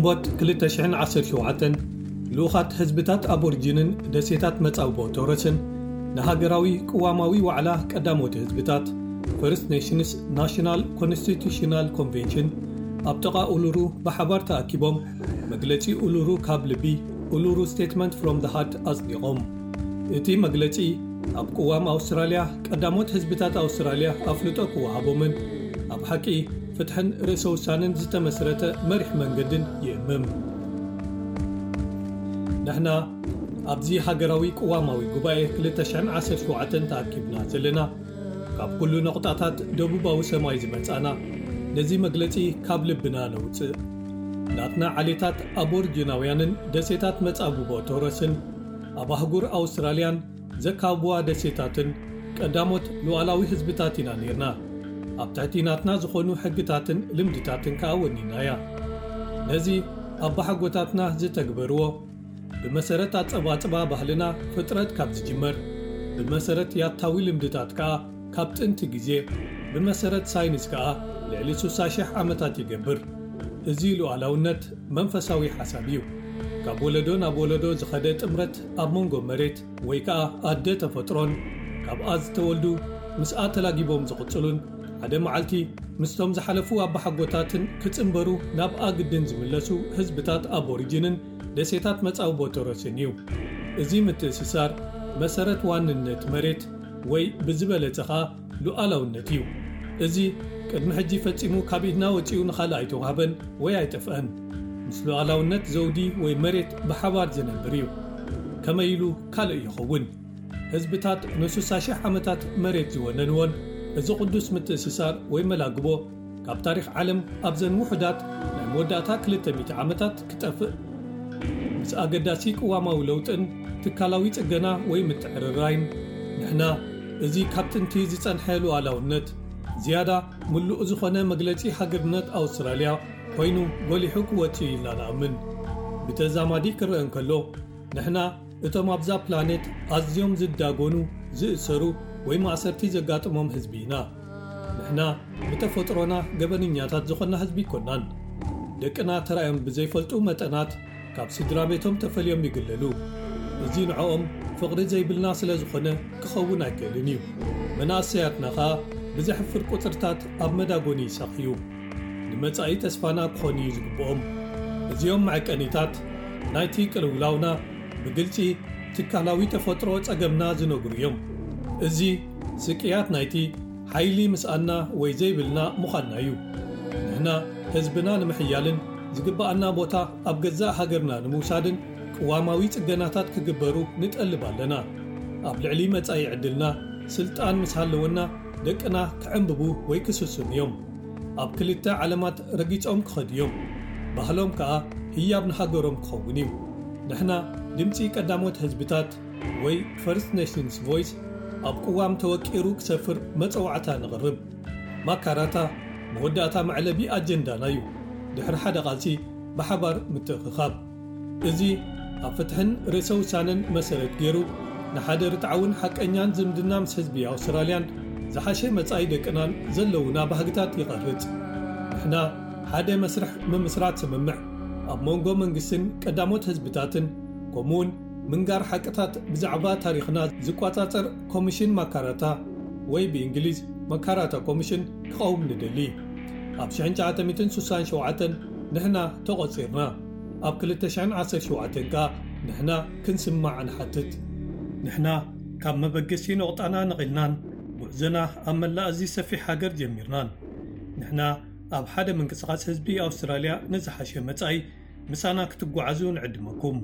ግንቦት 217 ልኡኻት ህዝብታት ኣቦርጅንን ደሴታት መጻብቦ ቶረስን ንሃገራዊ ቅዋማዊ ዋዕላ ቀዳሞቲ ህዝብታት First Nations National Constitutional Convention ኣብ ጥቓ ኡሉሩ ብሓባር ተኣኪቦም መግለጺ ኡሉሩ ካብ ልቢ Uluru Statement from the Heart ኣጽዲቖም። እቲ መግለጺ ኣብ ቅዋም ኣውስትራልያ ቀዳሞት ህዝብታት ኣውስትራልያ ኣፍልጦ ክወሃቦምን ኣብ ሓቂ ፍትሕን ርእሰ ውሳንን ዝተመስረተ መሪሕ መንገድን ይእምም ንሕና ኣብዚ ሃገራዊ ቅዋማዊ ጉባኤ 217 ተኣኪብና ዘለና። ካብ ኩሉ ነቕጣታት ደቡባዊ ሰማይ ዝመጻእና ነዚ መግለጺ ካብ ልብና ነውፅእ ናትና ዓሌታት ኣቦርጅናውያንን ደሴታት መጻብቦ ቶረስን ኣብ ኣህጉር ኣውስትራልያን ዘካብዋ ደሴታትን ቀዳሞት ልዋላዊ ህዝብታት ኢና ነርና ኣብ ትሕቲ ናትና ዝኾኑ ሕግታትን ልምድታትን ከዓ ወኒናያ ነዚ ኣብ ባሓጎታትና ዝተግበርዎ ብመሰረት ኣጸባጽባ ባህልና ፍጥረት ካብ ዝጅመር ብመሰረት ያታዊ ልምድታት ከዓ ካብ ጥንቲ ግዜ ብመሰረት ሳይንስ ከዓ ልዕሊ 6,000 ዓመታት ይገብር። እዚ ሉኣላውነት መንፈሳዊ ሓሳብ እዩ። ካብ ወለዶ ናብ ወለዶ ዝኸደ ጥምረት ኣብ መንጎ መሬት ወይ ከዓ ኣደ ተፈጥሮን ካብኣ ዝተወልዱ ምስኣ ተላጊቦም ዝቕጽሉን ሓደ መዓልቲ ምስቶም ዝሓለፉ ኣባሓጎታትን ክጽምበሩ ናብ ኣግድን ዝምለሱ ህዝብታት ኣቦሪጅንን ደሴታት መጻውቦ ቶረስን እዩ። እዚ ምትእስሳር መሰረት ዋንነት መሬት ወይ ብዝበለጸ ኸኣ ሉኣላውነት እዩ። እዚ ቅድሚ ሕጂ ፈጺሙ ካብ ኢድና ወፂኡ ንኻልእ ኣይተዋህበን ወይ ኣይጠፍአን። ምስ ሉኣላውነት ዘውዲ ወይ መሬት ብሓባር ዝነብር እዩ። ከመይ ኢሉ ካልእ ይኸውን? ህዝብታት ን6,000 ዓመታት መሬት ዝወነንዎን እዚ ቅዱስ ምትእስሳር ወይ መላግቦ ካብ ታሪክ ዓለም ኣብዘን ውሕዳት ናይ መወዳእታ 200 ዓመታት ክጠፍእ። ምስ ኣገዳሲ ቅዋማዊ ለውጥን ትካላዊ ጽገና ወይ ምትዕርራይን ንሕና እዚ ካብ ጥንቲ ዝጸንሐ ሉኣላውነት ዝያዳ ምሉእ ዝኾነ መግለጺ ሃገርነት ኣውስትራልያ ኮይኑ ጐሊሑ ክወፅእ ኢልና ንኣምን ብተዛማዲ ክርአ እንከሎ ንሕና እቶም ኣብዛ ፕላኔት ኣዝዮም ዝዳጎኑ ዝእሰሩ ወይ ማእሰርቲ ዘጋጥሞም ህዝቢ ኢና። ንሕና ብተፈጥሮና ገበንኛታት ዝኾና ህዝቢ ይኰናን ደቅና ተራእዮም ብዘይፈልጡ መጠናት ካብ ስድራ ቤቶም ተፈልዮም ይግለሉ። እዚ ንዕኦም ፍቕሪ ዘይብልና ስለ ዝኾነ ክኸውን ኣይክእልን እዩ። መናእሰያትና ኸኣ ብዘሕፍር ቁፅርታት ኣብ መዳጎኒ ይሰኽዩ። ንመጻኢ ተስፋና ክኾኑ እዩ ዝግብኦም። እዚኦም መዐቀኒታት ናይቲ ቅልውላውና ብግልፂ ትካላዊ ተፈጥሮ ጸገምና ዝነግሩ እዮም እዚ ስቅያት ናይቲ ሓይሊ ምስኣና ወይ ዘይብልና ምዃንና እዩ። ንሕና ህዝብና ንምሕያልን ዝግባኣና ቦታ ኣብ ገዛእ ሃገርና ንምውሳድን ቅዋማዊ ጽገናታት ክግበሩ ንጠልብ ኣለና። ኣብ ልዕሊ መጻኢ ዕድልና ስልጣን ምስ ሃለወና ደቅና ክዕምብቡ ወይ ክስስኑ እዮም። ኣብ ክልተ ዓለማት ረጊጾም ክኸድ እዮም። ባህሎም ከዓ ህያብ ንሃገሮም ክኸውን እዩ። ንሕና ድምፂ ቀዳሞት ህዝብታት ወይ First Nations Voice ኣብ ቅዋም ተወቂሩ ክሰፍር መፀዋዕታ ንቕርብ ማካራታ መወዳእታ መዕለቢ ኣጀንዳና እዩ። ድሕሪ ሓደ ቓልሲ ብሓባር ምትእኽኻብ። እዚ ኣብ ፍትሕን ርእሰ ውሳነን መሰረት ገይሩ ንሓደ ርትዓውን ሓቀኛን ዝምድና ምስ ህዝቢ ኣውስትራልያን ዝሓሸ መጻኢ ደቅናን ዘለውና ባህግታት ይቐርጽ። ንሕና ሓደ መስርሕ ምምስራት ስምምዕ ኣብ መንጎ መንግስትን ቀዳሞት ህዝብታትን ከምኡውን ምንጋር ሓቅታት ብዛዕባ ታሪኽና ዝቋጻጸር ኮሚሽን ማካራታ ወይ ብእንግሊዝ መካራታ ኮሚሽን ክቐውም ንደሊ ኣብ 1967 ንሕና ተቖጺርና ኣብ 217 ከኣ ንሕና ክንስማዕ ንሓትት ንሕና ካብ መበገሲ ነቑጣና ንቒልናን ጉዕዞና ኣብ መላእ እዚ ሰፊሕ ሃገር ጀሚርናን ንሕና ኣብ ሓደ ምንቅስቓስ ህዝቢ ኣውስትራልያ ንዝሓሸ መጻኢ ምሳና ክትጓዓዙ ንዕድመኩም